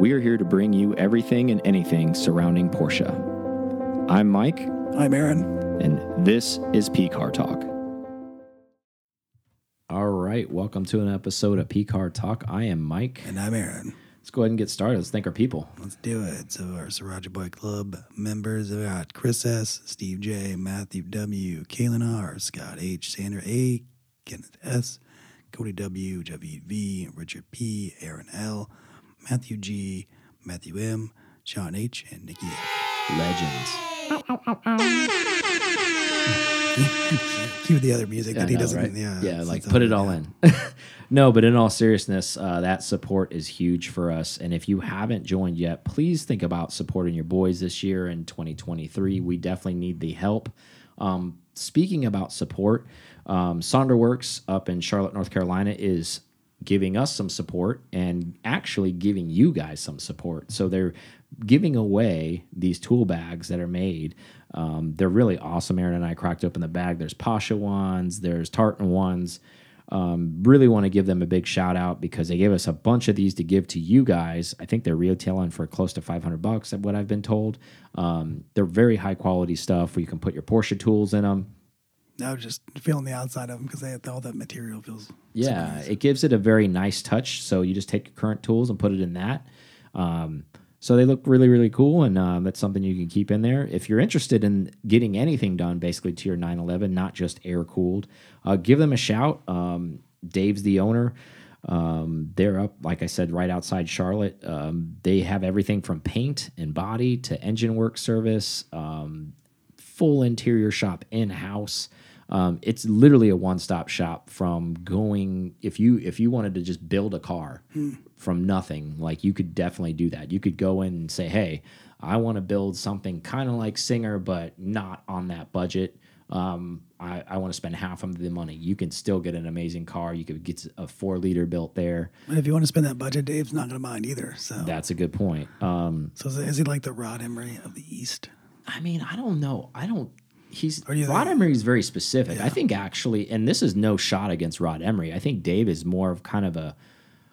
We are here to bring you everything and anything surrounding Porsche. I'm Mike, I'm Aaron. and this is P Car Talk. All right, welcome to an episode of P Car Talk. I am Mike. And I'm Aaron. Let's go ahead and get started. Let's thank our people. Let's do it. So our Sriracha Boy Club members we got Chris S, Steve J, Matthew W, Kaylin R, Scott H, Sandra A, Kenneth S, Cody W., W, W V, Richard P, Aaron L, Matthew G, Matthew M, Sean H, and Nikki F. Legends. Cue the other music I that he know, doesn't. right? Yeah, yeah, like put it all yeah. in. no, but in all seriousness, uh, that support is huge for us. And if you haven't joined yet, please think about supporting your boys this year in 2023. We definitely need the help. Um, speaking about support, um, Sonderworks up in Charlotte, North Carolina is giving us some support and actually giving you guys some support. So they're giving away these tool bags that are made. Um, they're really awesome. Aaron and I cracked open the bag. There's Pasha ones, there's Tartan ones. Um, really want to give them a big shout out because they gave us a bunch of these to give to you guys. I think they're retailing for close to 500 bucks, at what I've been told. Um, they're very high quality stuff where you can put your Porsche tools in them. Now just feeling the outside of them because they all that material feels. Yeah, it gives it a very nice touch. So you just take your current tools and put it in that. Um, so they look really, really cool, and um, that's something you can keep in there. If you're interested in getting anything done, basically to your 911, not just air cooled, uh, give them a shout. Um, Dave's the owner. Um, they're up, like I said, right outside Charlotte. Um, they have everything from paint and body to engine work service, um, full interior shop in house. Um, it's literally a one-stop shop from going if you if you wanted to just build a car from nothing like you could definitely do that you could go in and say hey i want to build something kind of like singer but not on that budget um, i, I want to spend half of the money you can still get an amazing car you could get a four liter built there And if you want to spend that budget, Dave's not going to mind either. So, that's a good point um, so is, is he like the Rod Emory of the East? I mean, I don't know. I don't. He's Or do you Rod Emory is very specific. I think actually, and this is no shot against Rod Emory. I think Dave is more of kind of a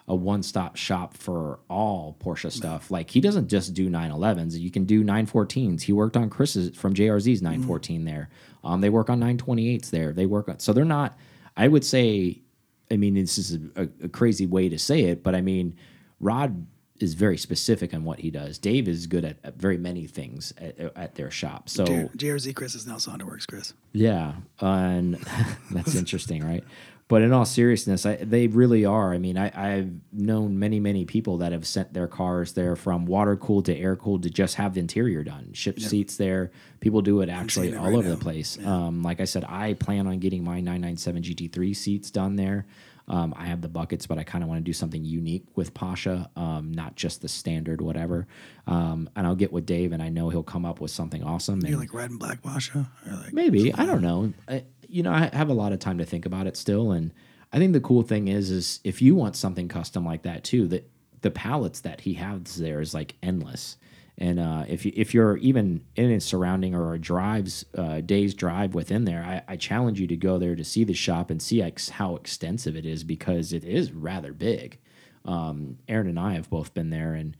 a one stop shop for all Porsche stuff. Like he doesn't just do 911s. You can do 914s. He worked on Chris's from JRZ's 914 there. Um, they work on 928s there. They work on so they're not. I would say. I mean, this is a, a crazy way to say it, but I mean, Rod is very specific on what he does. Dave is good at, at very many things at, at their shop. So JRZ Chris is now Sonderworks Chris. yeah, and that's interesting, right? But in all seriousness, I, they really are. I mean, I, I've known many, many people that have sent their cars there from water cooled to air cooled to just have the interior done. Ship seats there. People do it actually all right over now. the place. Um, like I said, I plan on getting my 997 GT3 seats done there. Um, I have the buckets, but I kind of want to do something unique with Pasha, um, not just the standard whatever. Um, and I'll get with Dave, and I know he'll come up with something awesome. You like red and black Pasha? Or like Maybe I don't know. I, you know, I have a lot of time to think about it still, and I think the cool thing is, is if you want something custom like that too, that the palettes that he has there is like endless. And uh, if you if you're even in a surrounding or a drives uh, day's drive within there, I, I challenge you to go there to see the shop and see ex how extensive it is because it is rather big. Um, Aaron and I have both been there, and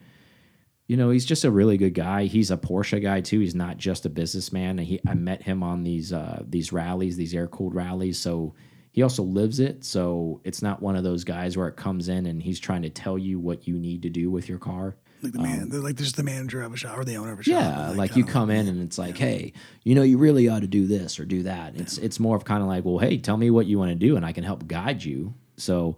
you know he's just a really good guy. He's a porsche guy too. He's not just a businessman. And he i met him on these uh these rallies these air cooled rallies. So he also lives it. So it's not one of those guys where it comes in and he's trying to tell you what you need to do with your car like the man, they're like just the manager of a shop or the owner of a shop. Um, yeah, but, like, you come in and it's like, hey, you know, you really ought to do this or do that. It's it's more of kind of like, well, hey, tell me what you want to do, and I can help guide you. So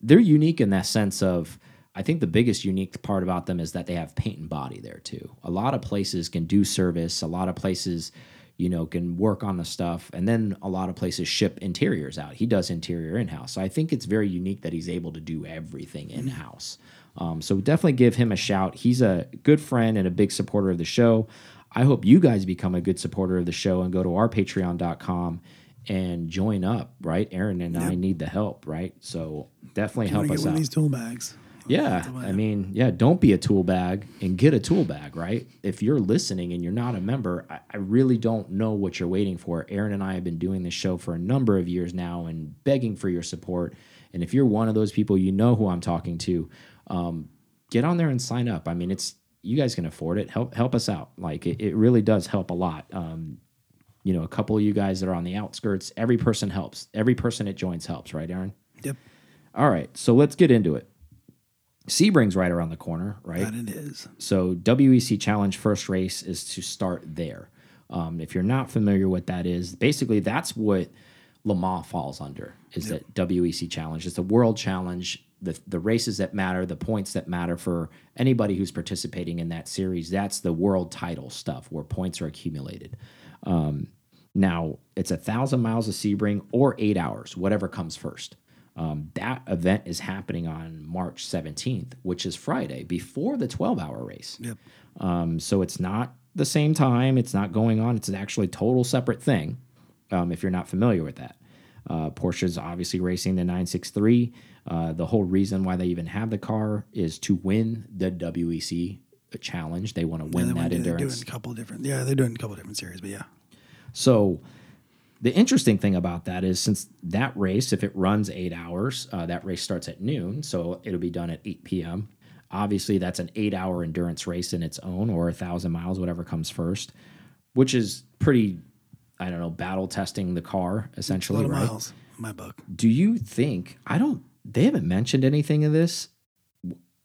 they're unique in that sense of. I think the biggest unique part about them is that they have paint and body there too. A lot of places can do service. A lot of places, you know, can work on the stuff, and then a lot of places ship interiors out. He does interior in house. So I think it's very unique that he's able to do everything in house. Um, so definitely give him a shout. He's a good friend and a big supporter of the show. I hope you guys become a good supporter of the show and go to our patreon.com and join up, right? Aaron and I need the help, right? So definitely help us get one out. of these tool bags. Yeah, I mean, yeah, don't be a tool bag and get a tool bag, right? If you're listening and you're not a member, I, I really don't know what you're waiting for. Aaron and I have been doing this show for a number of years now and begging for your support. And if you're one of those people, you know who I'm talking to. Um, get on there and sign up. I mean, it's you guys can afford it. Help help us out. Like it, it really does help a lot. Um, you know, a couple of you guys that are on the outskirts, every person helps. Every person that joins helps, right, Aaron? Yep. All right, so let's get into it. Sebring's right around the corner, right? That it is. So WEC Challenge first race is to start there. Um, if you're not familiar what that is, basically that's what Le Mans falls under. Is that WEC Challenge? It's the World Challenge. The the races that matter, the points that matter for anybody who's participating in that series. That's the world title stuff where points are accumulated. Um, now it's a thousand miles of Sebring or eight hours, whatever comes first. Um, that event is happening on March 17th, which is Friday before the 12 hour race. Yep. Um, so it's not the same time. It's not going on. It's an actually total separate thing. Um, if you're not familiar with that, uh, Porsche's obviously racing the 963. Uh, the whole reason why they even have the car is to win the WEC challenge. They want to win They that went- they're doing a couple different. Yeah, they're doing a couple different series, but yeah. So the interesting thing about that is since that race, if it runs eight hours, uh, that race starts at noon, so it'll be done at 8 p.m. Obviously, that's an eight hour endurance race in its own, or a thousand miles, whatever comes first, which is pretty, I don't know, battle testing the car A essentially, lot of right? miles in my book. Do you think, I don't, they haven't mentioned anything of this.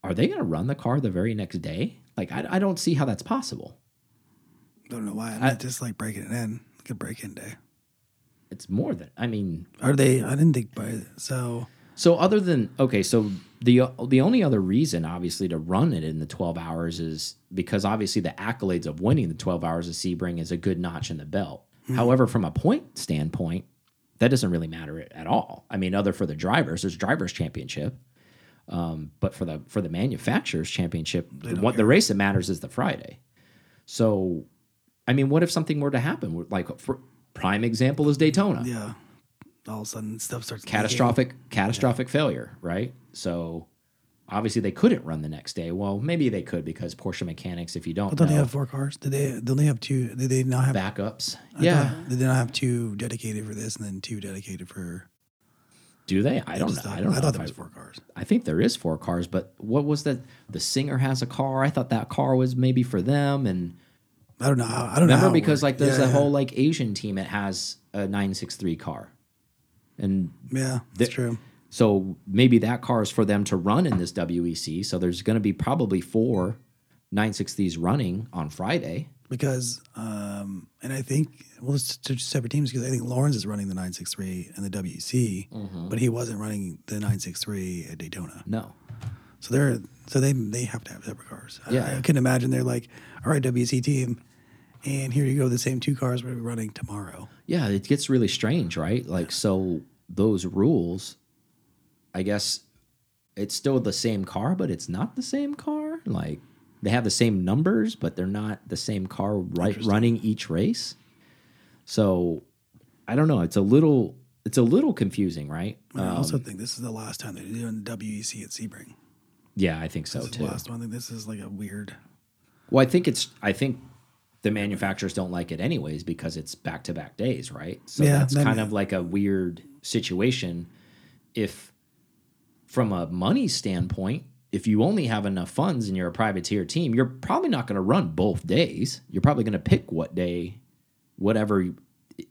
Are they going to run the car the very next day? Like, I, I don't see how that's possible. Don't know why. I'm I- just like breaking it in. Like a break in day. It's more than, I mean, Are they? I didn't think by so. So other than okay, so the the only other reason obviously to run it in the 12 hours is because obviously the accolades of winning the 12 hours of Sebring is a good notch in the belt. However, from a point standpoint, that doesn't really matter at all. I mean, other for the drivers, there's drivers championship. Um, but for the for the manufacturers championship, the, what the race that matters is the Friday. So, I mean, what if something were to happen? Like, for, prime example is Daytona Yeah. All of a sudden, stuff starts leaking. catastrophic catastrophic failure, right? So obviously they couldn't run the next day. Well, maybe they could because Porsche mechanics, if you don't But don't they have four cars? Did they? Don't they have two? Did they not have? backups. I yeah, thought- did they not have two dedicated for this and then two dedicated for? do they? I don't know. I don't know. I thought there I, was four cars. I think there is four cars, but what was that? The singer has a car. I thought that car was maybe for them. And I don't know. I don't remember it because like there's yeah, a whole like Asian team that has a nine six three car, and Yeah, that's true. So maybe that car is for them to run in this WEC. So there's going to be probably four 960s running on Friday. Because, um, and I think well, it's two separate teams because I think Lawrence is running the 963 and the WEC, Mm-hmm. but he wasn't running the 963 at Daytona. No. So they're so they they have to have separate cars. I- Yeah. I, can imagine they're like, all right, WC team, and here you go, the same two cars we're running tomorrow. Yeah, it gets really strange, right? Like, so those rules, I guess it's still the same car, but it's not the same car. Like, they have the same numbers, but they're not the same car right running each race. So I don't know. It's a little it's a little confusing, right? I Um, also think this is the last time they're doing WEC at Sebring. Yeah, I think so This is too. the last one. I think this is like a weird. Well, I think it's I think the manufacturers don't like it anyways because it's back to back days, right? So Yeah, that's that kind of like a weird situation. If from a money standpoint, if you only have enough funds and you're a privateer team, you're probably not going to run both days. You're probably going to pick what day, whatever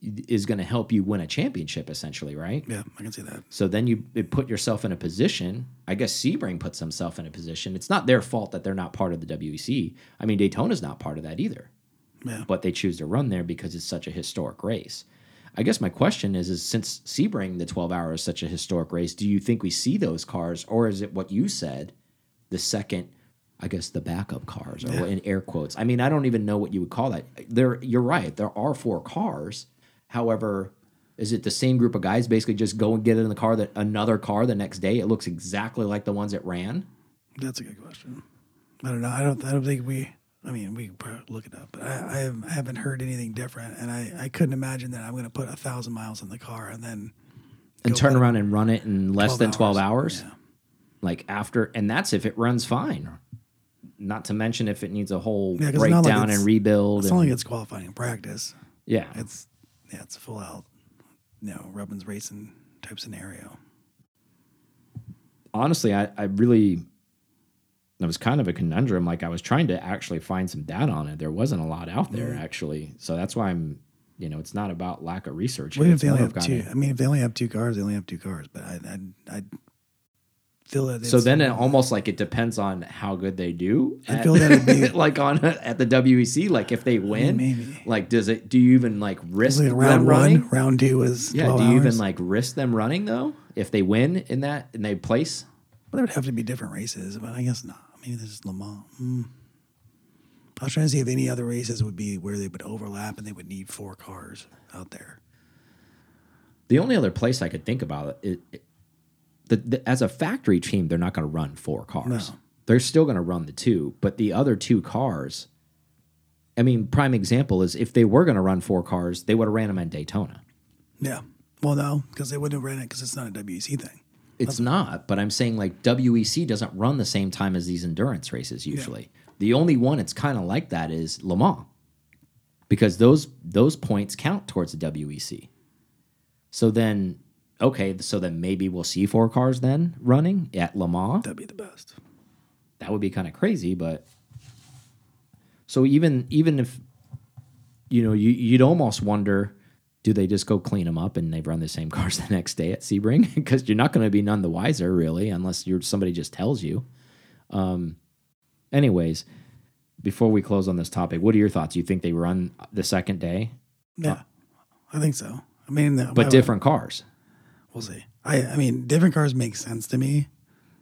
is going to help you win a championship, essentially, right? Yeah, I can see that. So then you put yourself in a position. I guess Sebring puts himself in a position. It's not their fault that they're not part of the WEC. I mean, Daytona's not part of that either. Yeah. But they choose to run there because it's such a historic race. I guess my question is: Is since Sebring the 12 hour is such a historic race, do you think we see those cars, or is it what you said, the second? I guess the backup cars, or in air quotes. I mean, I don't even know what you would call that. There, you're right. There are four cars. However, is it the same group of guys basically just go and get it in the car that another car the next day? It looks exactly like the ones that ran. That's a good question. I don't know. I don't. I don't think we. I mean, we can probably look it up, but I, I, have, I haven't heard anything different, and I, I couldn't imagine that I'm going to put a thousand miles in the car and then and turn around and run it in less 12 than 12 hours. hours. Yeah. Like after, and that's if it runs fine. Not to mention if it needs a whole Yeah, not like breakdown and rebuild. it's not and- like it's qualifying in practice. yeah. It's yeah, it's a full out, you know, Rubbins racing type scenario. Honestly, I, I really, it was kind of a conundrum. Like I was trying to actually find some data on it. There wasn't a lot out there Mm. actually. So that's why I'm, you know, it's not about lack of research. What if they only have two? I mean, if they only have two cars, they only have two cars. But I, I, I feel that. So then it almost like it depends on how good they do. I at- feel that be- like on at the WEC. Like if they win, maybe. like does it? Do you even like risk Like them round running? one, round two was Yeah. Do you even like risk them running though? If they win in that and they place, Well, there would have to be different races, but I guess not. Maybe this is Le Mans. Hmm. I was trying to see if any other races would be where they would overlap and they would need four cars out there. the only other place I could think about it, it the, the, as a factory team, they're not going to run four cars. No. They're still going to run the two, but the other two cars. I mean, prime example is if they were going to run four cars, they would have ran them at Daytona. Yeah. Well, no, because they wouldn't have ran it because it's not a WEC thing. It's not, but I'm saying like WEC doesn't run the same time as these endurance races usually. The only one it's kind of like that is Le Mans. Because those those points count towards the WEC. So then okay, so then maybe we'll see four cars then running at Le Mans. That'd be the best. That would be kind of crazy, but so even even if you know, you, you'd almost wonder do they just go clean them up and they run the same cars the next day at Sebring? Because you're not going to be none the wiser, really, unless you're somebody just tells you. Um, anyways, before we close on this topic, what are your thoughts? You think they run the second day, Yeah, I think so. I mean, the- but different cars? We'll see. I, I mean, different cars make sense to me,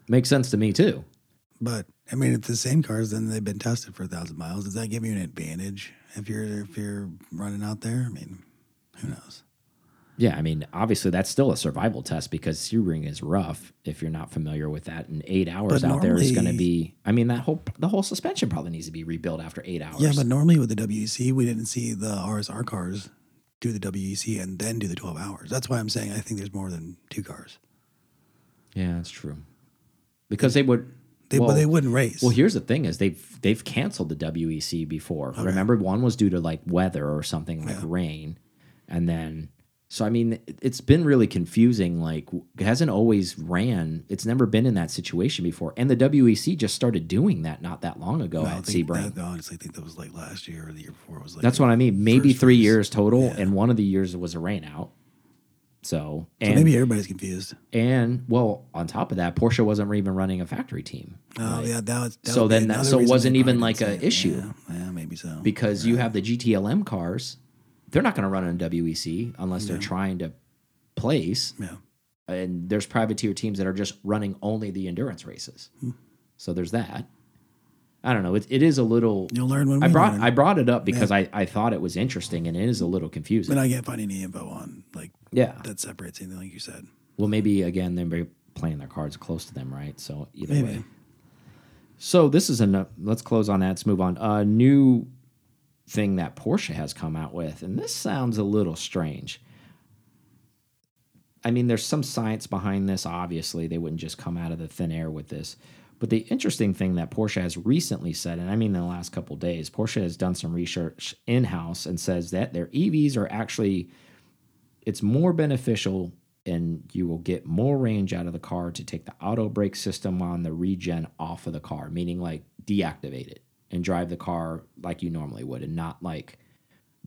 Makes sense to me too. but I mean, if the same cars, then they've been tested for a thousand miles. Does that give you an advantage if you're if you're running out there? I mean, who knows? Yeah, I mean, obviously that's still a survival test because Sebring is rough. If you're not familiar with that, and eight hours But out there is going to normally- be. I mean, that whole the whole suspension probably needs to be rebuilt after eight hours. Yeah, but normally with the WEC, we didn't see the RSR cars do the WEC and then do the 12 hours. That's why I'm saying I think there's more than two cars. yeah, that's true. Because they would. They, well, but they wouldn't race. well, here's the thing: is they've they've canceled the WEC before. Remember, one was due to like weather or something like Yeah. rain, and then so I mean, it- it's been really confusing. Like, it hasn't always ran. It's never been in that situation before, and the WEC just started doing that not that long ago No, I at think Sebring. I honestly think that was like last year or the year before. It was like That's what I mean. Maybe three race. years total, Yeah. and one of the years was a rain out. So So maybe everybody's confused. and well, on top of that, Porsche wasn't even running a factory team. Oh Right? yeah, that was. That So then that- so it wasn't even like didn't a issue. Yeah, yeah, maybe so. because you have the GTLM cars. They're not going to run on WEC unless they're Yeah. trying to place. yeah, And there's privateer teams that are just running only the endurance races. Hmm. So there's that. I don't know. It, it is a little. you'll learn when we I brought learn. I brought it up because I, I thought it was interesting and it is a little confusing. but I can't find any info on like yeah. that separates anything, like you said. Well, maybe again they're playing their cards close to them, right? So either Maybe. way. So this is enough. Let's close on that. Let's move on. A new thing that Porsche has come out with, and this sounds a little strange. I mean, there's some science behind this. Obviously, they wouldn't just come out of the thin air with this. But the interesting thing that Porsche has recently said, and I mean in the last couple days, Porsche has done some research in house and says that their EVs are actually it's more beneficial and you will get more range out of the car to take the auto brake system on the regen off of the car, meaning like deactivate it and drive the car like you normally would and not like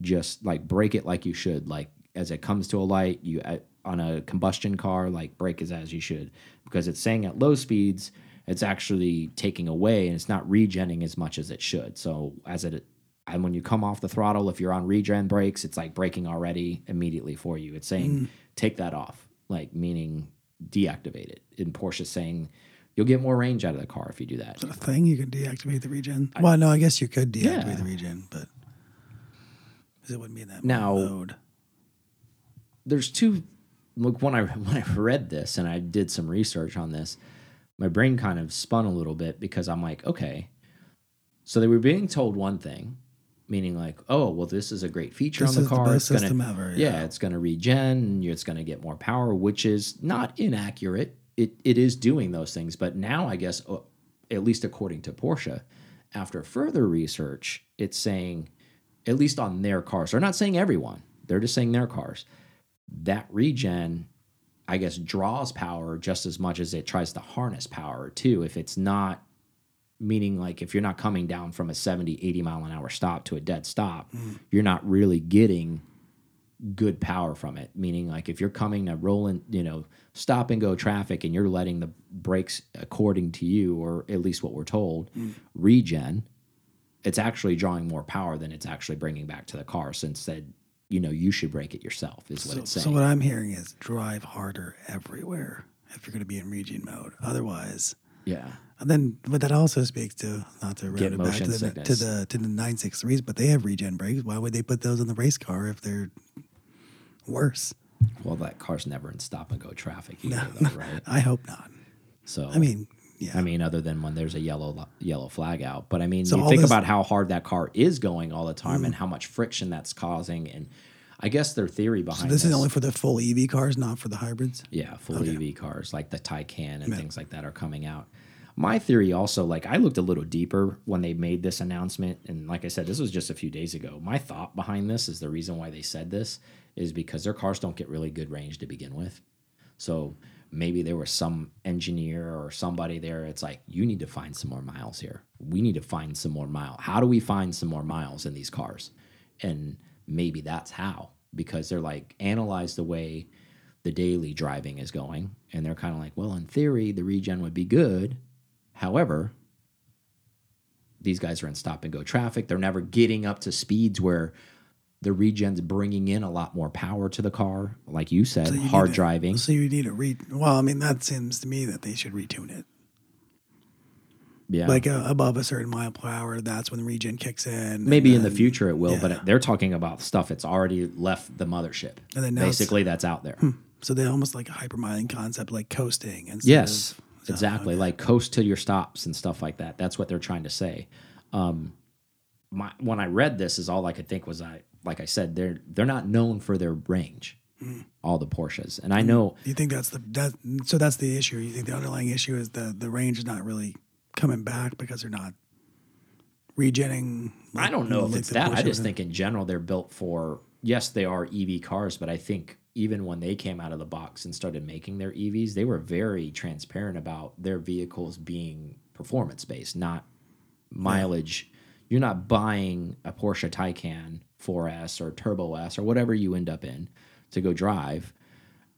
just like brake it like you should. Like as it comes to a light, you uh, on a combustion car, like brake is as you should because it's saying at low speeds, it's actually taking away and it's not regenning as much as it should. So as it and when you come off the throttle, if you're on regen brakes, it's like braking already immediately for you. It's saying take that off, like meaning deactivate it. And Porsche saying you'll get more range out of the car if you do that. Is that a thing? You can deactivate the regen. well, no, I guess you could deactivate Yeah. the regen, but it wouldn't be in that Now- mode. there's two look when I when I read this and I did some research on this, my brain kind of spun a little bit because I'm like, okay, so they were being told one thing, meaning like, oh, well, this is a great feature This on the the car. best it's system gonna, ever, Yeah. yeah. it's gonna regen. It's gonna get more power, which is not inaccurate. It it is doing those things, but now I guess, uh, at least according to Porsche, after further research, it's saying, at least on their cars, they're not saying everyone. They're just saying their cars that regen i guess draws power just as much as it tries to harness power too if it's not meaning like if you're not coming down from a 70, 80 mile an hour stop to a dead stop, Mm. you're not really getting good power from it. Meaning like if you're coming to rolling, you know, stop and go traffic and you're letting the brakes according to you, or at least what we're told, Mm. regen, it's actually drawing more power than it's actually bringing back to the car. Since instead, you know, you should break it yourself is what So, it's saying. so what I'm hearing is drive harder everywhere if you're going to be in regen mode. Otherwise, yeah. and then but that also speaks to not to Get it back to the, to the to the 963s, but they have regen brakes. Why would they put those in the race car if they're worse? Well, that car's never in stop and go traffic either, though, right? I hope not. So I mean, yeah. I mean, other than when there's a yellow yellow flag out. But I mean, So you think about how hard that car is going all the time and mm. how much friction that's causing. And I guess their theory so behind this this, is only for the full EV cars, not for the hybrids. yeah, full EV cars like the Taycan and things like that are coming out. My theory also, like I looked a little deeper when they made this announcement, and like I said, this was just a few days ago. My thought behind this is the reason why they said this is because their cars don't get really good range to begin with. So maybe there was some engineer or somebody there. It's like, you need to find some more miles here. We need to find some more mile. How do we find some more miles in these cars? And maybe that's how, because they're like, analyze the way the daily driving is going. And they're kind of like, well, in theory, the regen would be good. However, these guys are in stop and go traffic. They're never getting up to speeds where the regen's bringing in a lot more power to the car. Like you said, So you hard to- driving. So you need to re. Well, I mean, that seems to me that they should retune it. Yeah. Like uh, above a certain mile per hour, that's when the regen kicks in. and Maybe in the future it will, yeah. but they're talking about stuff that's already left the mothership. And then Basically, that's out there. So they almost like a hypermiling concept, like coasting. Instead Yes, of- exactly. Like coast to your stops and stuff like that. That's what they're trying to say. Um, my when I read this, is all I could think was I like I said they're they're not known for their range. Hmm. All the Porsches, and I hmm. know you think that's the that? So that's the issue. You think the underlying issue is the the range is not really coming back because they're not regenning. I don't know if it's that. I just think in general they're built for. Yes, they are EV cars, but I think even when they came out of the box and started making their EVs, they were very transparent about their vehicles being performance based, not mileage. You're not buying a Porsche Taycan 4S or Turbo S or whatever you end up in to go drive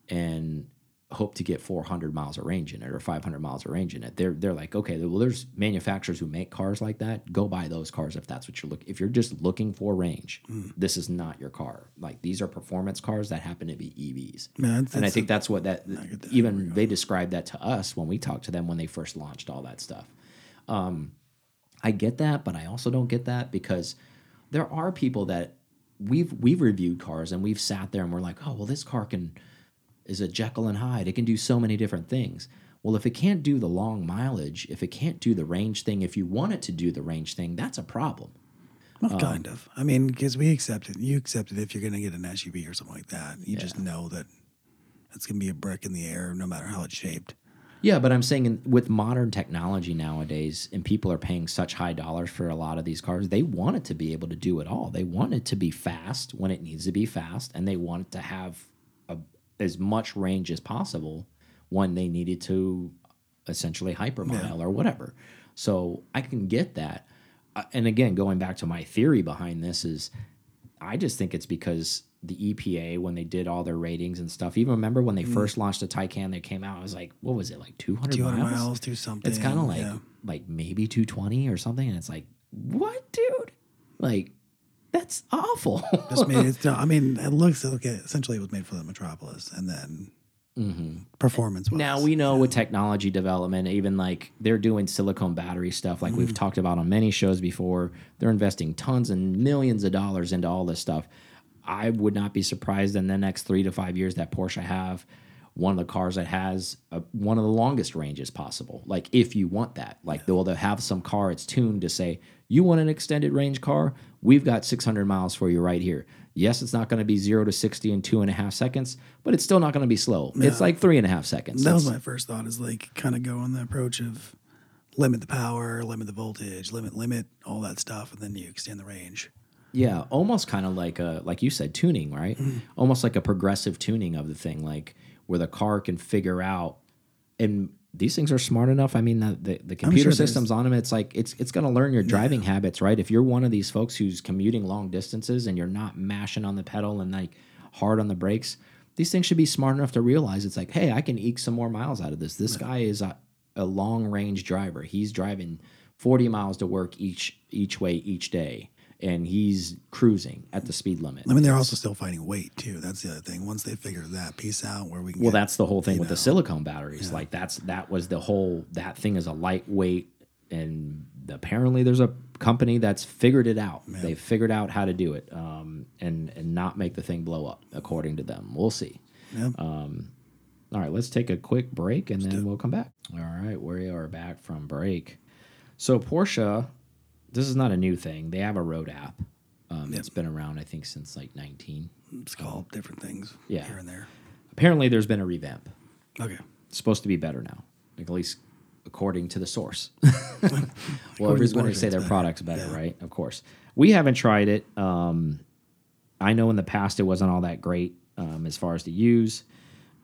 and hope to get 400 miles of range in it or 500 miles of range in it. They're they're like, okay, well, there's manufacturers who make cars like that. Go buy those cars if that's what you're looking. If you're just looking for range, this is not your car. Like these are performance cars that happen to be EVs. Man, it's- and I think that's what that that. even they described that to us when we talked to them when they first launched all that stuff. Um, I get that, but I also don't get that because there are people that we've we've reviewed cars and we've sat there and we're like, oh well, this car can is a Jekyll and Hyde. It can do so many different things. Well, if it can't do the long mileage, if it can't do the range thing, if you want it to do the range thing, that's a problem. Well, Um, kind of. I mean, because we accept it. You accept it if you're going to get an SUV or something like that. You just know that it's going to be a brick in the air, no matter how it's shaped. Yeah, but I'm saying in, with modern technology nowadays, and people are paying such high dollars for a lot of these cars, they want it to be able to do it all. They want it to be fast when it needs to be fast, and they want it to have a, as much range as possible when they needed to essentially hypermile or whatever. So I can get that. Uh, and again, going back to my theory behind this is, I just think it's because the EPA when they did all their ratings and stuff. Even remember when they first launched the Taycan, they came out. I was like, what was it like 200, 200 miles? miles, do something. It's kind of like yeah. like maybe 220 or something, and it's like, what, dude? Like, that's awful. Just made it. I mean, it looks like it, essentially it was made for the Metropolis, and then performance. Mm-hmm. now we know with technology development, even like they're doing silicon battery stuff, like we've talked about on many shows before. They're investing tons and millions of dollars into all this stuff. I would not be surprised in the next three to five years that Porsche have one of the cars that has a, one of the longest ranges possible. Like if you want that, like they'll, they'll have some car it's tuned to say you want an extended range car. We've got 600 miles for you right here. Yes, it's not going to be zero to 60 in two and a half seconds, but it's still not going to be slow. It's like three and a half seconds. that was my first thought. Is like kind of go on the approach of limit the power, limit the voltage, limit limit all that stuff, and then you extend the range. Yeah, almost kind of like a like you said tuning, right? Mm-hmm. Almost like a progressive tuning of the thing, like where the car can figure out and these things are smart enough. I mean, the the, the computer sure systems on them. It's like it's it's going to learn your driving habits, right? If you're one of these folks who's commuting long distances and you're not mashing on the pedal and like hard on the brakes, these things should be smart enough to realize it's like, hey, I can eke some more miles out of this. This guy is a, a long range driver. He's driving 40 miles to work each each way each day, and he's cruising at the speed limit. I mean, they're also still fighting weight too. That's the other thing. Once they figure that piece out, where we can Well, get, that's the whole thing with the silicon batteries. Like that's that was the whole that thing is a lightweight, and apparently there's a company that's figured it out. They figured out how to do it, um, and and not make the thing blow up, according to them. We'll see. Yeah. All right, let's take a quick break and then we'll come back. All right, we are back from break. So Porsche, this is not a new thing. They have a road app. Um, It's been around, I think, since like 19. it's called different things Yeah. here and there. Apparently, there's been a revamp. Okay. It's supposed to be better now, like at least according to the source. well, everybody's going to say their better. product's better, Yeah. right? Of course. We haven't tried it. Um, I know in the past it wasn't all that great um, as far as to use.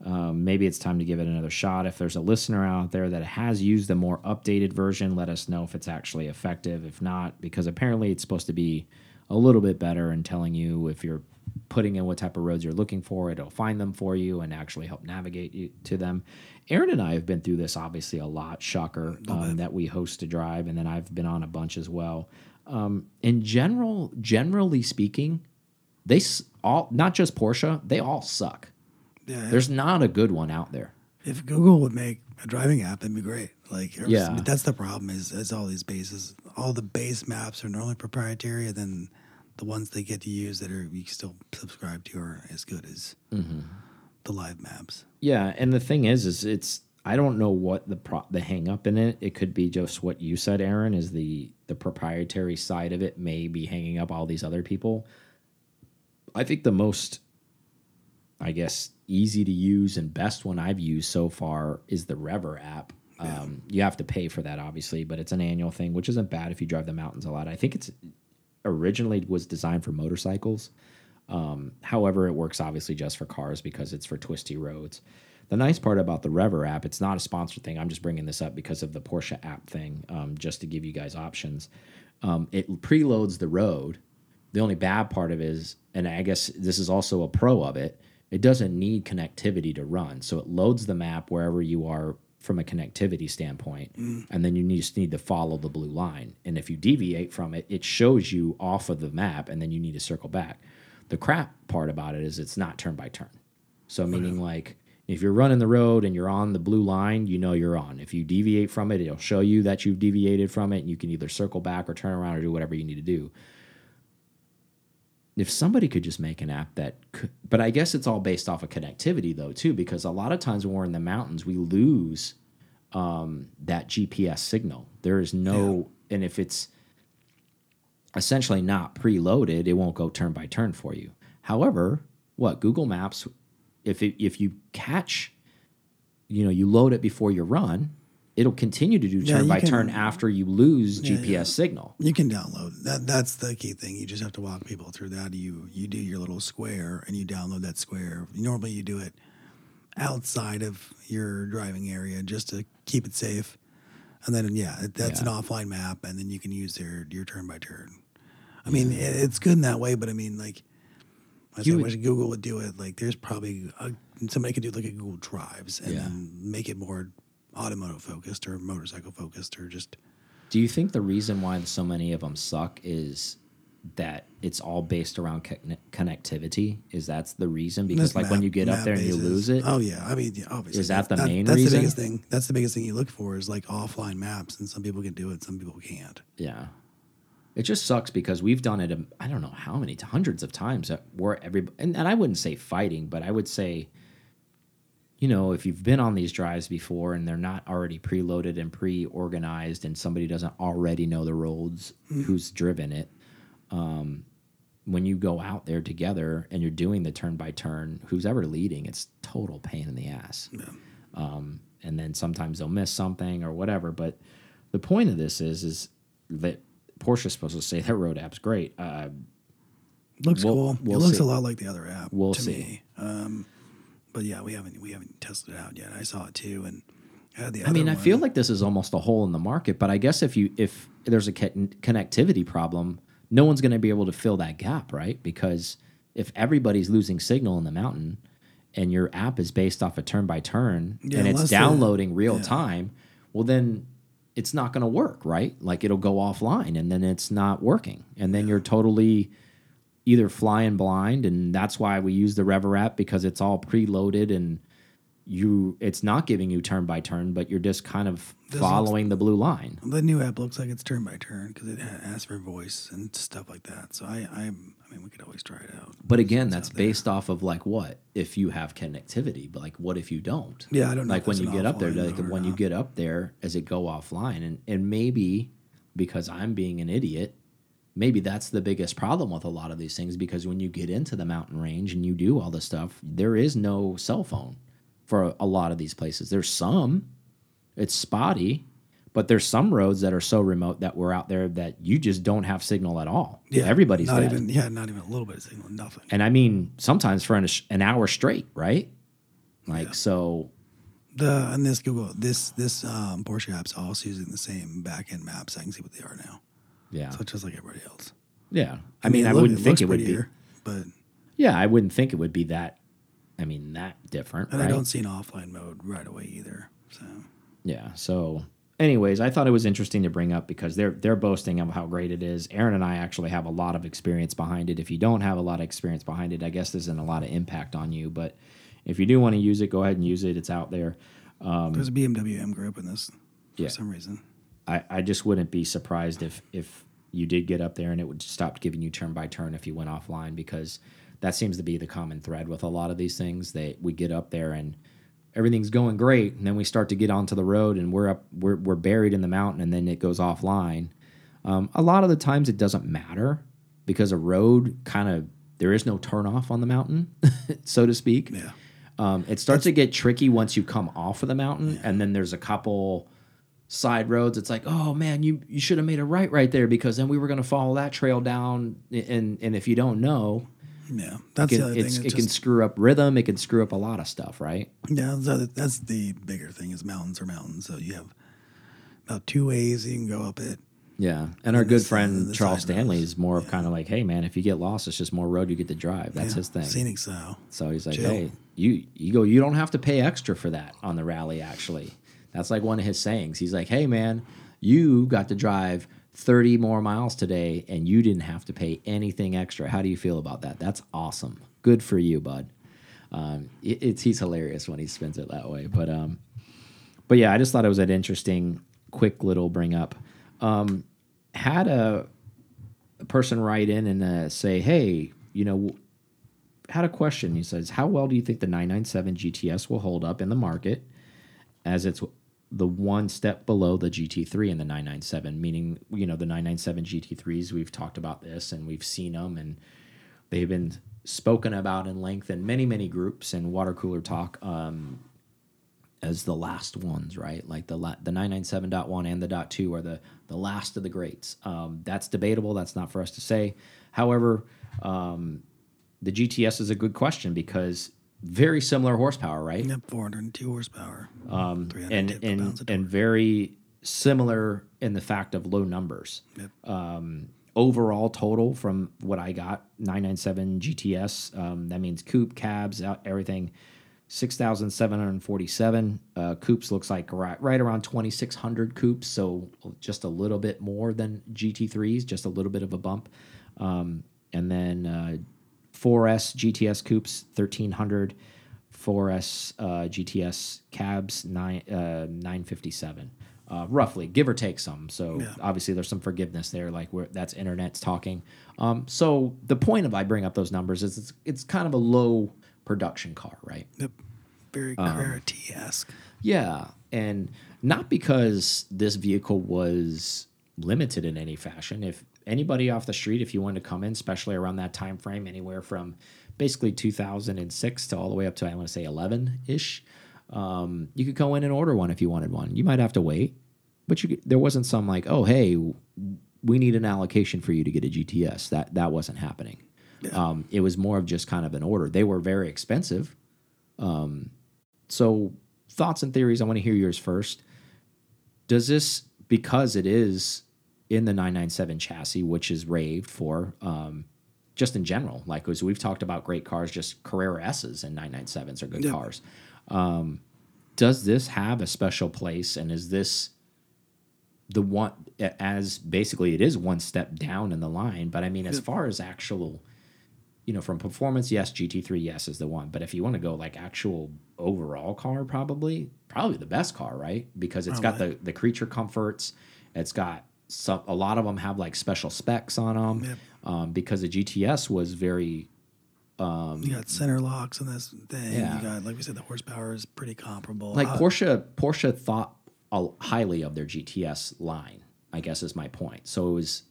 Um, maybe it's time to give it another shot. If there's a listener out there that has used the more updated version, let us know if it's actually effective. If not, because apparently it's supposed to be a little bit better in telling you if you're putting in what type of roads you're looking for, it'll find them for you and actually help navigate you to them. Aaron and I have been through this obviously a lot, shocker, um, that we host to drive, and then I've been on a bunch as well. Um, in general, generally speaking, they all not just Porsche, they all suck. Yeah. There's not a good one out there. if Google would make a driving app, that'd be great. Like, Yeah. but that's the problem is, is all these bases, all the base maps are normally proprietary, and then the ones they get to use that are you still subscribe to are as good as Mm-hmm. the live maps. Yeah, and the thing is, is it's I don't know what the pro the hang up in it. It could be just what you said, Aaron, is the the proprietary side of it may be hanging up all these other people. I think the most, I guess, easy to use and best one I've used so far is the Rever app. Um, you have to pay for that, obviously, but it's an annual thing, which isn't bad if you drive the mountains a lot. I think it's originally was designed for motorcycles. Um, however, it works obviously just for cars because it's for twisty roads. The nice part about the Rever app, it's not a sponsored thing. I'm just bringing this up because of the Porsche app thing, um, just to give you guys options. Um, it preloads the road. The only bad part of it is, and I guess this is also a pro of it, it doesn't need connectivity to run. So it loads the map wherever you are from a connectivity standpoint, mm. and then you need, just need to follow the blue line. And if you deviate from it, it shows you off of the map, and then you need to circle back. The crap part about it is it's not turn by turn. So meaning like if you're running the road and you're on the blue line, you know you're on. If you deviate from it, it'll show you that you've deviated from it, and you can either circle back or turn around or do whatever you need to do. If somebody could just make an app that could, but I guess it's all based off of connectivity though too, because a lot of times when we're in the mountains, we lose um, that GPS signal. There is no, and if it's essentially not preloaded, it won't go turn by turn for you. However, what Google Maps, if it, if you catch, you know, you load it before you run, it'll continue to do turn you by can- turn after you lose GPS signal. You can download that. That's the key thing. You just have to walk people through that. You you do your little square and you download that square. Normally you do it outside of your driving area just to keep it safe. And then yeah, that's an offline map, and then you can use their your turn by turn. I mean, it, it's good in that way, but I mean, like, I You would- wish Google would do it. Like, there's probably a, somebody could do like a Google Drives and Yeah. then make it more automotive focused or motorcycle focused or just Do you think the reason why so many of them suck is that it's all based around connectivity? Is that's the reason? Because like when you get up map there and you lose it, Oh yeah, I mean yeah, obviously. Is that the that's- main that's reason? the biggest thing. That's the biggest thing you look for is like offline maps, and some people can do it, some people can't. Yeah. It just sucks because we've done it, um, I don't know how many, hundreds of times that where every, and, and I wouldn't say fighting, but I would say, you know, if you've been on these drives before and they're not already preloaded and pre organized and somebody doesn't already know the roads, who's driven it, um, when you go out there together and you're doing the turn by turn, who's ever leading, it's total pain in the ass. Um, and then sometimes they'll miss something or whatever. But the point of this is, is that Porsche is supposed to say that road app's great. Uh, Looks We'll- cool. we'll it looks see. a lot like the other app. We'll to see. Me. Um, but yeah, we haven't we haven't tested it out yet. I saw it too, and Yeah, the I mean, other I feel like this is almost a hole in the market, but I guess if you if there's a connectivity problem, no one's going to be able to fill that gap, right? Because if everybody's losing signal in the mountain and your app is based off of turn by turn Yeah, and it's unless the- downloading real yeah. time, well then it's not going to work, right? Like it'll go offline and then it's not working. And then you're totally either flying blind and that's why we use the Rever app because it's all preloaded and you it's not giving you turn by turn, but you're just kind of This following the blue line. The new app looks like it's turn by turn because it asks for voice and stuff like that. So I, I, I mean, we could always try it out. But again, that's based off of like what if you have connectivity, but like what if you don't? Yeah, I don't know Like when you get up there, like when you get up there, as it go offline, and and maybe because I'm being an idiot, maybe that's the biggest problem with a lot of these things because when you get into the mountain range and you do all this stuff, there is no cell phone for a, lot of these places. There's some, it's spotty, but there's some roads that are so remote that we're out there that you just don't have signal at all. Yeah, everybody's not dead. even. Yeah, not even a little bit of signal. Nothing. And I mean, sometimes for an, an hour straight, right? Like, so, The and this Google this this um, Porsche app's also using the same back end maps. I can see what they are now. Yeah. So it's just like everybody else. Yeah. I, mean, it I wouldn't think it would be. but Yeah, I wouldn't think it would be that, I mean, that different. and right? I don't see an offline mode right away either. So Yeah. So, anyways, I thought it was interesting to bring up because they're they're boasting of how great it is. Aaron and I actually have a lot of experience behind it. If you don't have a lot of experience behind it, I guess there's isn't a lot of impact on you. But if you do want to use it, go ahead and use it. It's out there. there's a BMW M group in this for Um, Yeah. some reason. I, I just wouldn't be surprised if if you did get up there and it would stop giving you turn by turn if you went offline because that seems to be the common thread with a lot of these things. that we get up there and everything's going great, and then we start to get onto the road and we're up we're we're buried in the mountain, and then it goes offline. Um, a lot of the times it doesn't matter because a road kind of there is no turn off on the mountain, so to speak. Yeah. Um, it starts to get tricky once you come off of the mountain, and then there's a couple side roads. It's like, oh man, you you should have made a right right there because then we were going to follow that trail down. And and if you don't know, Yeah, that's it, the other thing. it can screw up rhythm. It can screw up a lot of stuff, right? yeah, that's, the that's the bigger thing is mountains are mountains. So you have about two ways you can go up it. Yeah. And our good friend the Charles Stanley roads. is more of kind of like, hey man, if you get lost, it's just more road you get to drive. That's Yeah, his thing. Scenic style. So he's like, Chill. hey, you you go, you don't have to pay extra for that on the rally. Actually, that's like one of his sayings. He's like, hey man, you got to drive thirty more miles today, and you didn't have to pay anything extra. How do you feel about that? That's awesome. Good for you, bud. Um, it, it's he's hilarious when he spins it that way. But um, but yeah, I just thought it was an interesting, quick little bring up. Um, had a, a person write in and uh, say, hey, you know, had a question. He says, "How well do you think the 997 GTS will hold up in the market, as it's the one step below the GT3 and the 997? Meaning, you know, the 997 GT3s. We've talked about this and we've seen them, and they've been spoken about in length in many, many groups and water cooler talk um, as the last ones, right? Like the the 997.1 and the dot two are the the last of the greats. Um, that's debatable. That's not for us to say. However, um, the GTS is a good question because very similar horsepower, right? Yep, 402 horsepower. Um, and and and very similar in the fact of low numbers. Yep. Um, overall total from what I got 997 GTS. Um, that means coupe, cabs, out- everything. 6,747. Uh, coupes looks like right, right around 2,600 coupes, so just a little bit more than GT3s, just a little bit of a bump. Um, and then uh, 4S GTS coupes 1300, 4S uh, GTS cabs nine uh, 957, uh, roughly give or take some. So Yeah. obviously there's some forgiveness there, like where that's internet's talking. Um, so the point of I bring up those numbers is it's it's kind of a low production car, right? Yep. Very Um, Carrera T-esque. Yeah, and not because this vehicle was limited in any fashion. If anybody off the street, if you wanted to come in, especially around that time frame, anywhere from basically 2006 to all the way up to I want to say 11 ish, um, you could go in and order one if you wanted one. You might have to wait, but you could, there wasn't some like, oh hey, we need an allocation for you to get a GTS. That that wasn't happening. Um, it was more of just kind of an order. They were very expensive, um, so thoughts and theories. I want to hear yours first. Does this because it is in the 997 chassis, which is raved for, um, just in general, like as we've talked about great cars, just Carrera S's and 997s are good cars. Um, does this have a special place, and is this the one as basically it is one step down in the line? But I mean, as far as actual, you know, from performance, yes, GT3, yes, is the one. But if you want to go like actual overall car, probably probably the best car, right? Because it's got the the creature comforts, it's got some a lot of them have like special specs on them. Yep. Um, because the GTS was very You got center locks on this thing. Yeah. You got, like we said, the horsepower is pretty comparable. like Uh, Porsche Porsche thought highly of their GTS line. I guess is my point. So it was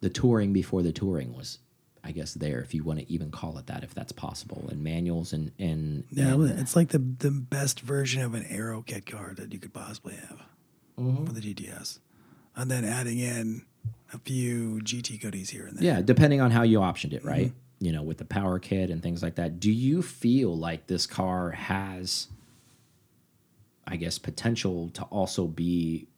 the touring before the touring was, I guess, there if you want to even call it that, if that's possible. And manuals and and Yeah, and, it's like the the best version of an Aero kit car that you could possibly have Mm-hmm. for the GTS, and then adding in a few GT goodies here and there. yeah, depending on how you optioned it, right? Mm-hmm. You know, with the power kit and things like that. Do you feel like this car has, I guess, potential to also be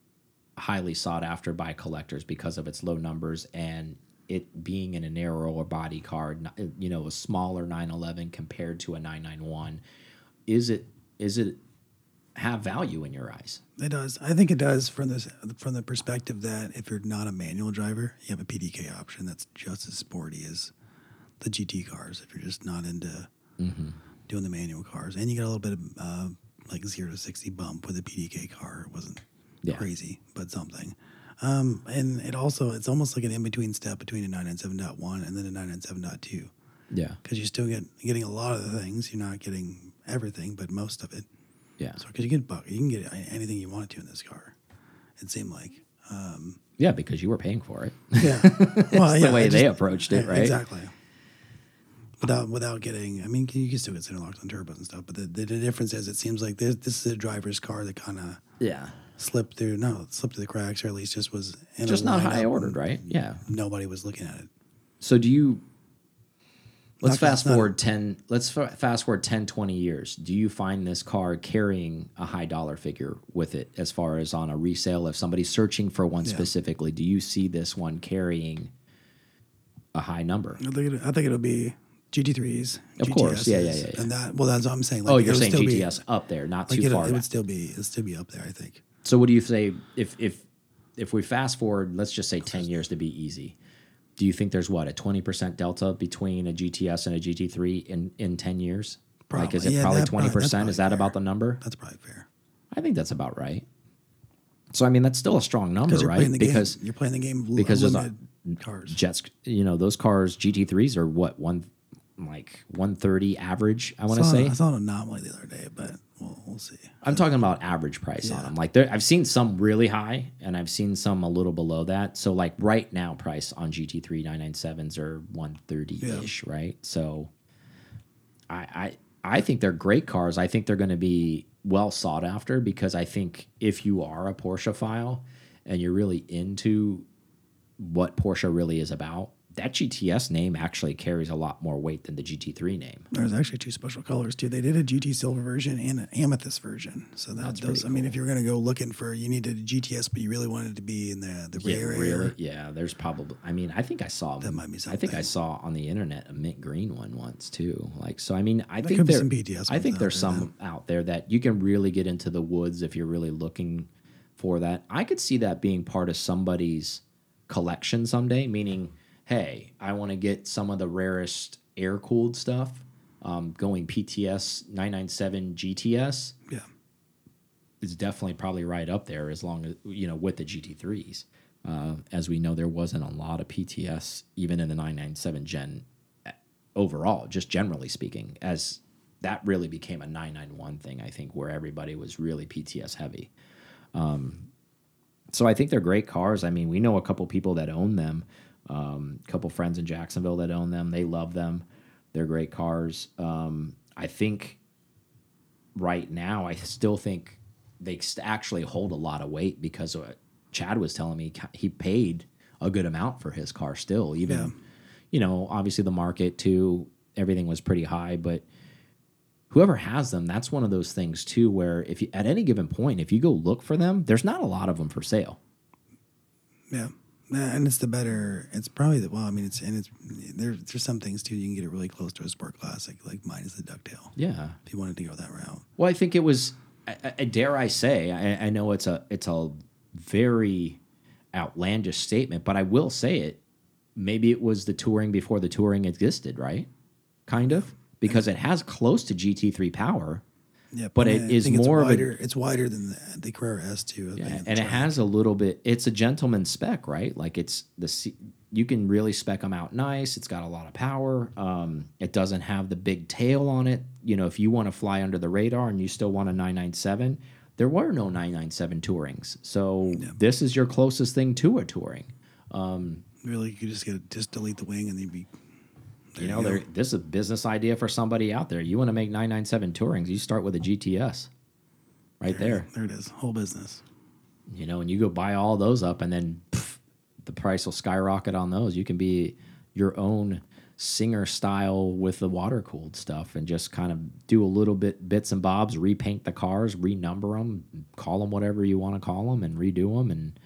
highly sought after by collectors because of its low numbers and it being in a narrower body car, you know, a smaller 911 compared to a 991? Is it is it have value in your eyes? It does. I think it does from this from the perspective that if you're not a manual driver, you have a PDK option that's just as sporty as the GT cars. If you're just not into doing the manual cars, and you got a little bit of uh, like zero to sixty bump with a PDK car. It wasn't Yeah. crazy, but something. Um, and it also it's almost like an in between step between a 997.1 and then a 997.2 Yeah. because you're still get getting a lot of the things. You're not getting everything, but most of it. Yeah. So because you can buck, you can get anything you wanted to in this car. It seemed like. Um. Yeah, because you were paying for it. Yeah. well, the way they approached it, yeah, right? Exactly. Without without getting, I mean, you can still get center locks on turbos and stuff, but the, the, the difference is, it seems like this this is a driver's car that kind of Yeah. slipped through, no, slipped through the cracks, or at least just was in Just not high ordered, right? Yeah. Nobody was looking at it. So do you Let's Not fast not- forward 10 let's fa- fast forward 10 20 years. Do you find this car carrying a high dollar figure with it as far as on a resale if somebody's searching for one Yeah. specifically, do you see this one carrying a high number? I think, it, I think it'll be GT3s, Of course. Yeah, yeah, yeah, yeah. and that. Well, that's what I'm saying. Like, oh, you're saying still be- GTS up there, not like too it'll- far. it back. would still be, it'll still be up there. I think. So what do you say if if if we fast forward, let's just say 10 years to be easy. Do you think there's what, a 20% delta between a GTS and a GT3 in in 10 years? Like is Probably. it Yeah, probably 20%? that's Is that fair. about the number? That's probably fair. I think that's about right. So I mean that's still a strong number, right? because game. You're playing the game. because there's a- cars. jets, you know, those cars GT3s are what one like 130 average, I want to say. I saw an anomaly the other day, but we'll, we'll see. I'm talking about average price on them. Like there, I've seen some really high, and I've seen some a little below that. So like right now, price on GT3 997s are 130 ish, right? So I, I I think they're great cars. I think they're going to be well sought after because I think if you are a Porsche file and you're really into what Porsche really is about, that GTS name actually carries a lot more weight than the GT3 name. There's actually two special colors too. They did a GT silver version and an amethyst version. So that That's pretty I mean, if you're going to go looking for, you needed a GTS, but you really wanted to be in the the Yeah, rare really? area. Yeah, there's probably. I mean, I think I saw That might be something. I think I saw on the internet a mint green one once too. Like, so I mean, I There think there. I think there's there some out there that you can really get into the woods if you're really looking for that. I could see that being part of somebody's collection someday. Meaning, hey, I want to get some of the rarest air cooled stuff. Um, going PTS 997 GTS Yeah. is definitely probably right up there as long as you know with the GT3s. Uh, as we know, there wasn't a lot of PTS even in the 997 Gen uh, overall, just generally speaking, as that really became a 991 thing. I think where everybody was really PTS heavy. Um, so I think they're great cars. I mean, we know a couple people that own them. Um, a couple friends in Jacksonville that own them. They love them. They're great cars. Um, I think right now, I still think they actually hold a lot of weight because Chad was telling me he paid a good amount for his car still. Even, Yeah. you know, obviously the market too, everything was pretty high, but whoever has them, that's one of those things too, where if you at any given point, if you go look for them, there's not a lot of them for sale. Yeah. And it's the better. It's probably the well. I mean, it's and it's there. There's some things too. You can get it really close to a sport classic, like mine is the Ducktail. Yeah. If you wanted to go that route, Well, I think it was. I, I, dare I say? I, I know it's a it's a very outlandish statement, but I will say it. Maybe it was the touring before the touring existed, right? Kind of because it has close to GT3 power, yeah. But I it think is it's more of a- wider. it's wider than the, the Carrera S2. Yeah, and it has a little bit. It's a gentleman spec, right? Like it's the you can really spec them out nice. It's got a lot of power. Um, it doesn't have the big tail on it. You know, if you want to fly under the radar and you still want a 997, there were no 997 tourings. So this is your closest thing to a touring. really. You could just get just delete the wing and then be. You know, there this is a business idea for somebody out there. You want to make 997 tourings, you start with a GTS. Right there. There it is. Whole business. you know, and you go buy all those up, and then pff, the price will skyrocket on those. You can be your own Singer style with the water cooled stuff, and just kind of do a little bit bits and bobs, repaint the cars, renumber them, call them whatever you want to call them, and redo them. And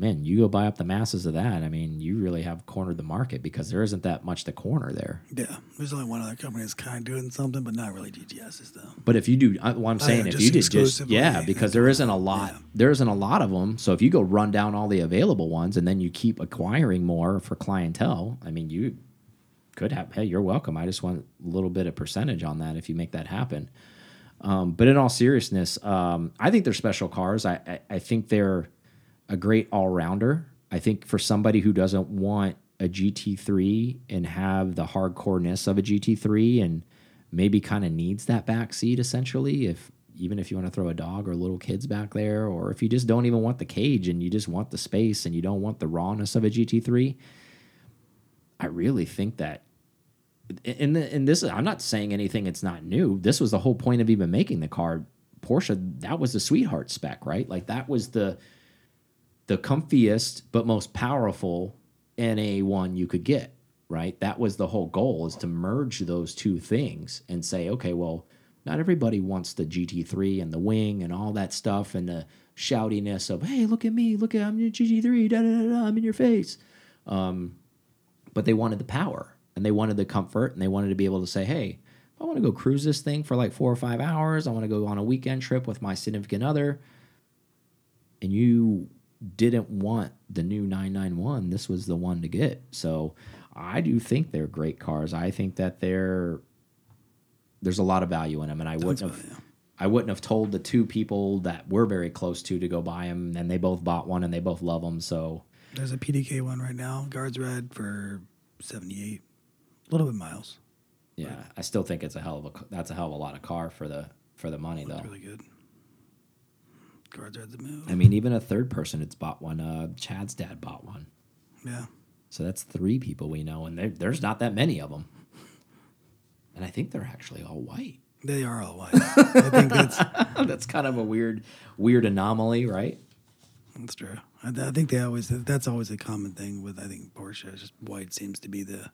man, you go buy up the masses of that. I mean, you really have cornered the market because there isn't that much to corner there. Yeah. There's only one other company that's kind of doing something, but not really GTSs though. But if you do, I, well, I'm saying yeah, if you did just yeah, because there isn't a lot, yeah. there isn't a lot of them. So if you go run down all the available ones and then you keep acquiring more for clientele, I mean, you could have. Hey, you're welcome. I just want a little bit of percentage on that if you make that happen. Um, but in all seriousness, um, I think they're special cars. I, I, I think they're a great all rounder. I think for somebody who doesn't want a GT3 and have the hardcoreness of a GT3 and maybe kind of needs that back seat essentially, if even if you want to throw a dog or little kids back there, or if you just don't even want the cage and you just want the space and you don't want the rawness of a GT3, I really think that and and this I'm not saying anything it's not new. This was the whole point of even making the car. Porsche that was the sweetheart spec, right? Like that was the the comfiest but most powerful NA1 you could get, right? That was the whole goal is to merge those two things and say, okay, well, not everybody wants the GT3 and the wing and all that stuff and the shoutiness of, hey, look at me, look at I'm your GT3, da da da, da I'm in your face. Um, but they wanted the power and they wanted the comfort and they wanted to be able to say, hey, I want to go cruise this thing for like four or five hours. I want to go on a weekend trip with my significant other. And you didn't want the new 991. This was the one to get. So I do think they're great cars. I think that they're there's a lot of value in them, and I wouldn't have. value. I wouldn't have told the two people that we're very close to to go buy them, and they both bought one and they both love them. So There's a PDK one right now, guards red for 78. A little bit miles. yeah, I still think it's a hell of a that's a hell of a lot of car for the for the money though. Really good. Guards red's a move. I mean, even a third person it's bought one. Uh, Chad's dad bought one, Yeah. so that's three people we know, and there's not that many of them. And I think they're actually all white. They are all white. I think that's that's kind of a weird weird anomaly, right? that's true. I, I think they always that's always a common thing with I think Porsche. Just white seems to be the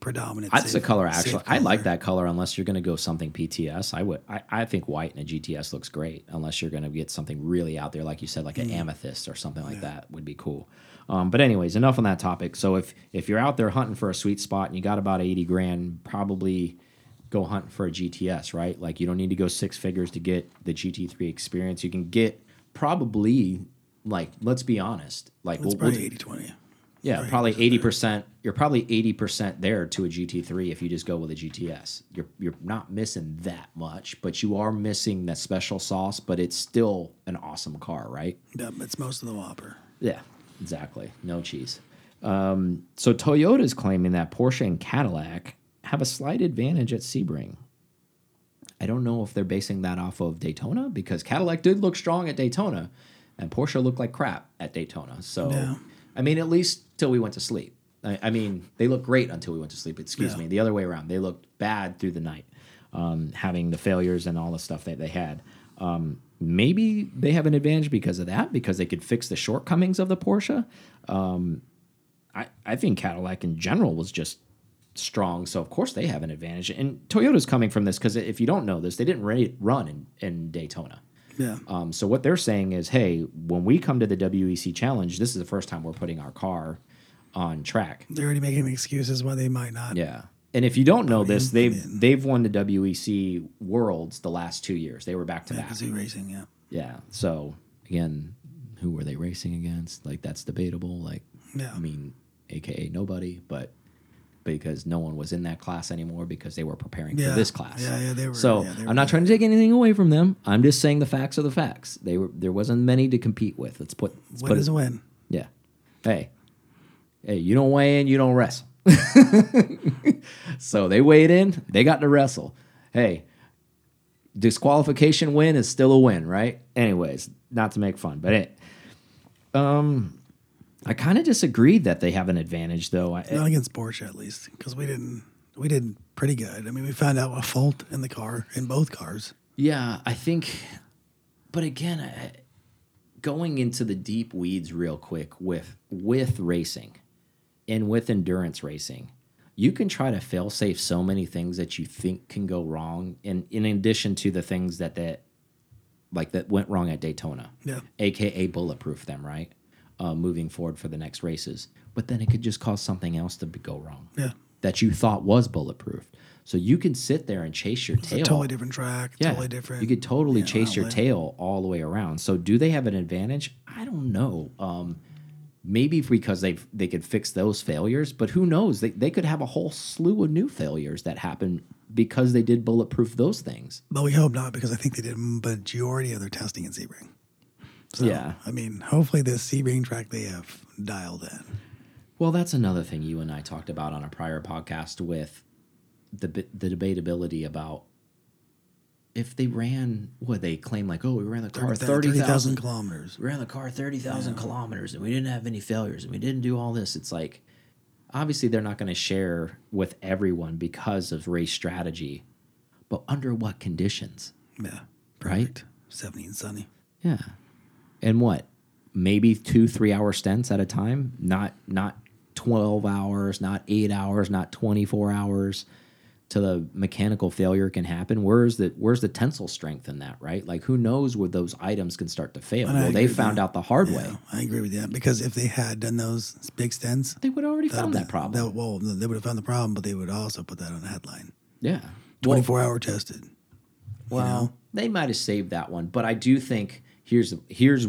predominant. That's the safe- color actually. I like that color unless you're going to go something PTS. I would. I, I think white in a GTS looks great unless you're going to get something really out there, like you said, like an amethyst or something like that would be cool. Um, but anyways, enough on that topic. So if if you're out there hunting for a sweet spot and you got about eighty grand, probably go hunt for a GTS, right? Like you don't need to go six figures to get the GT3 experience. You can get probably like let's be honest, like It's we'll- we'll probably do- 80 20. Yeah, Right, probably eighty percent. You're probably eighty percent there to a GT3 if you just go with a GTS. You're you're not missing that much, but you are missing that special sauce. But it's still an awesome car, right? Yeah, it's most of the Whopper. Yeah, exactly. No cheese. Um, so Toyota is claiming that Porsche and Cadillac have a slight advantage at Sebring. I don't know if they're basing that off of Daytona because Cadillac did look strong at Daytona, and Porsche looked like crap at Daytona. So, Yeah. I mean, at least till we went to sleep. I, I mean, they looked great until we went to sleep. Excuse Yeah. me. The other way around, they looked bad through the night, um, having the failures and all the stuff that they had. Um, maybe they have an advantage because of that, because they could fix the shortcomings of the Porsche. Um, I, I think Cadillac in general was just strong, so of course they have an advantage. And Toyota's coming from this because if you don't know this, they didn't run in, in Daytona. Yeah. Um, so what they're saying is, hey, when we come to the WEC Challenge, this is the first time we're putting our car on track. They're already making excuses why they might not. Yeah. And if you don't know this, they've they've won the WEC Worlds the last two years. They were back to back. Racing, yeah. Yeah. So again, who were they racing against? Like that's debatable. Like, Yeah. I mean, AKA nobody, but because no one was in that class anymore because they were preparing Yeah. for this class. Yeah, yeah, they were- So yeah, they were I'm not trying to take anything away from them. I'm just saying the facts are the facts. They were there wasn't many to compete with. Let's put let's Win put is it, a win. yeah. Hey, hey, you don't weigh in, you don't wrestle. so they weighed in, they got to wrestle. Hey, disqualification win is still a win, right? Anyways, not to make fun, but it. Um, I kind of disagree that they have an advantage, though. I, Not eh against Porsche, at least, because we didn't. We did pretty good. I mean, we found out a fault in the car in both cars. Yeah, I think, but again, I, going into the deep weeds real quick with with racing and with endurance racing, you can try to fail safe so many things that you think can go wrong, and in addition to the things that that like that went wrong at Daytona, Yeah. aka bulletproof them right, uh, moving forward for the next races. But then it could just cause something else to go wrong Yeah. that you thought was bulletproof. So you can sit there and chase your It's tail. totally different track. Yeah. Totally different. You could totally chase your tail all the way around. So do they have an advantage? I don't know. Um, maybe because they they could fix those failures, but who knows? They they could have a whole slew of new failures that happen because they did bulletproof those things. But we hope not, because I think they did majority of their testing in Sebring. So, Yeah. I mean, hopefully this Sebring track they have dialed in. Well, that's another thing you and I talked about on a prior podcast with the the debatability about if they ran what they claim like oh we ran the car 30,000 30,000 kilometers. we ran the car 30,000 kilometers and we didn't have any failures and we didn't do all this. It's like, obviously, they're not going to share with everyone because of race strategy, but under what conditions, Yeah. right? Perfect. 70 and sunny. Yeah. And what? Maybe two, three hour stints at a time, not, not 12 hours, not eight hours, not 24 hours to the mechanical failure can happen. Where's the where's the tensile strength in that, right? Like who knows where those items can start to fail? And I Well, they found that. out the hard Yeah, way. I agree with that because if they had done those big stints They would have already found that problem. that- well, they would have found the problem, but they would also put that on the headline. yeah. 24 hour tested. Well, they might have saved that one, but I do think here's here's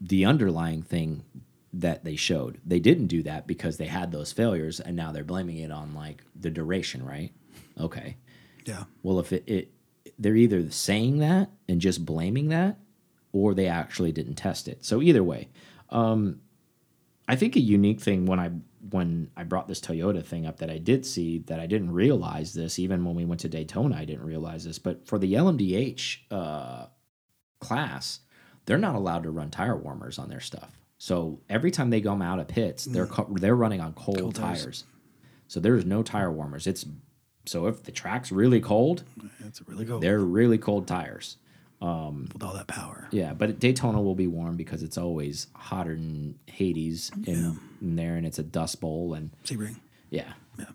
the underlying thing that they showed. They didn't do that because they had those failures, and now they're blaming it on like the duration, right? Okay. Yeah. Well, if it, it they're either saying that and just blaming that, or they actually didn't test it. So either way, um, I think a unique thing when I when I brought this Toyota thing up that I did see that I didn't realize this even when we went to Daytona I didn't realize this, but for the LMDH uh, class, they're not allowed to run tire warmers on their stuff. So every time they come out of pits, they're they're running on cold, Cold tires. tires. So there's no tire warmers. It's so if the track's really cold, It's really cool. they're really cold tires. with all that power. Yeah, but Daytona will be warm because it's always hotter than Hades in, in there, and it's a dust bowl, and Sebring. yeah, Yeah.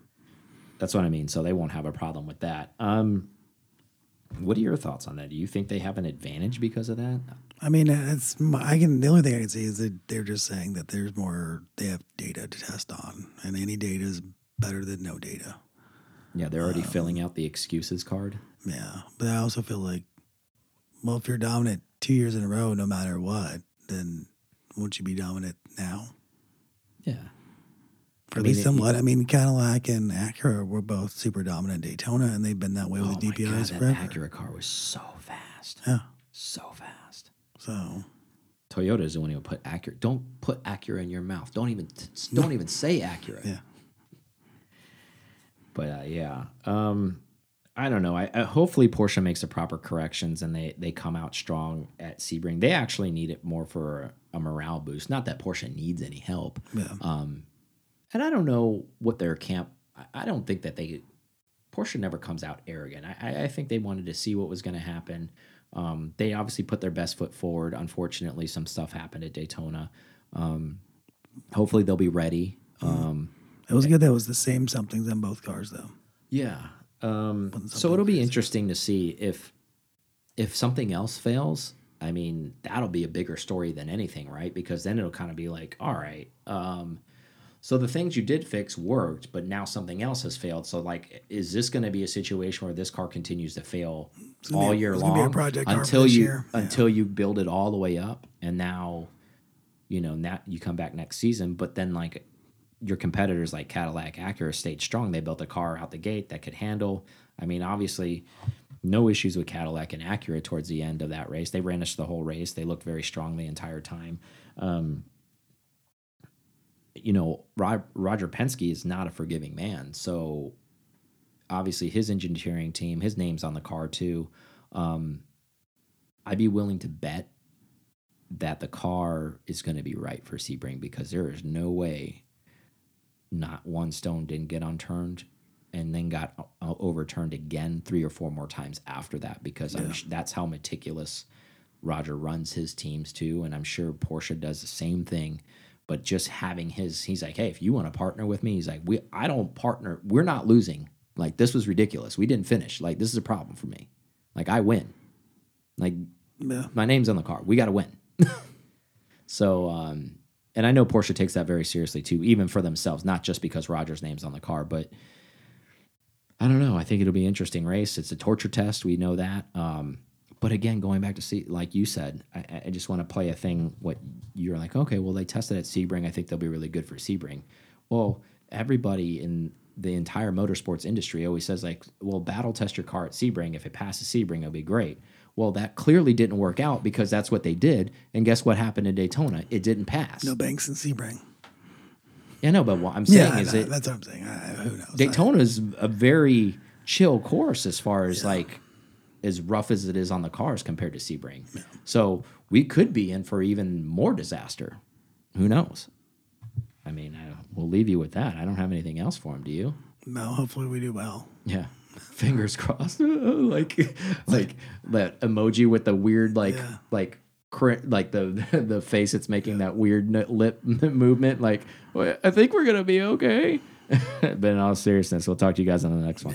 that's what I mean. So they won't have a problem with that. Um, what are your thoughts on that? Do you think they have an advantage because of that? I mean, it's I can. The only thing I can see is that they're just saying that there's more. They have data to test on, and any data is better than no data. Yeah, they're Um, already filling out the excuses card. Yeah, but I also feel like, well, if you're dominant two years in a row, no matter what, then won't you be dominant now? Yeah, For I at mean, least it- somewhat. I mean, Cadillac and Acura were both super dominant Daytona, and they've been that way with oh the my god, DPIs that. Acura car was so fast, Yeah. so fast. So Toyota is the one who put Acura. Don't put Acura in your mouth. Don't even don't even say Acura. yeah, But uh, yeah, um, I don't know. I, I hopefully Porsche makes the proper corrections and they they come out strong at Sebring. They actually need it more for a, a morale boost. Not that Porsche needs any help. yeah. Um, and I don't know what their camp. I, I don't think that they Porsche never comes out arrogant. I, I, I think they wanted to see what was going to happen. Um, they obviously put their best foot forward. Unfortunately, some stuff happened at Daytona. Um, hopefully, they'll be ready. Um, It was good that it was the same somethings on both cars, though. Yeah. Um, so it'll be interesting to see if if something else fails. I mean, that'll be a bigger story than anything, right? Because then it'll kind of be like, all right, um, so the things you did fix worked, but now something else has failed. So, like, is this going to be a situation where this car continues to fail be all a- year it's gonna be a long project until you. Yeah. until you build it all the way up, and now, you know, now you come back next season, but then like your competitors like Cadillac, Acura stayed strong. They built a car out the gate that could handle. I mean, obviously, no issues with Cadillac and Acura towards the end of that race. They ran us the whole race. They looked very strong the entire time. Um, you know, Ro- Roger Penske is not a forgiving man. So obviously, his engineering team, his name's on the car too. Um, I'd be willing to bet that the car is going to be right for Sebring because there is no way not one stone didn't get unturned and then got uh, overturned again three or four more times after that because I'm, sh- that's how meticulous Roger runs his teams too and I'm sure Porsche does the same thing but just having his he's like hey if you want to partner with me he's like we I don't partner we're not losing like this was ridiculous we didn't finish like this is a problem for me like I win like Yeah. my name's on the car. We got to win. so, um, and I know Porsche takes that very seriously too, even for themselves, not just because Roger's name's on the car, but I don't know. I think it'll be an interesting race. It's a torture test. We know that. Um, but again, going back to see, like you said, I, I just want to play a thing. What you're like, okay, well, they tested at Sebring. I think they'll be really good for Sebring. Well, everybody in the entire motorsports industry always says like, well, battle test your car at Sebring. If it passes Sebring, it'll be great. Well, that clearly didn't work out because that's what they did. And guess what happened in Daytona? It didn't pass. No Banks and Sebring. Yeah, no, but what I'm saying Yeah, is I- it that's what I'm saying. I, who knows? Daytona is a very chill course as far as like as rough as it is on the cars compared to Sebring. So we could be in for even more disaster. Who knows? I mean, I, we'll leave you with that. I don't have anything else for him. Do you? No, hopefully we do well. Yeah. Fingers crossed. like, like that emoji with the weird, like, Yeah. like, cr- like the the face it's making that weird lip movement. Like, "Well, I think we're gonna be okay. but in all seriousness, we'll talk to you guys on the next one.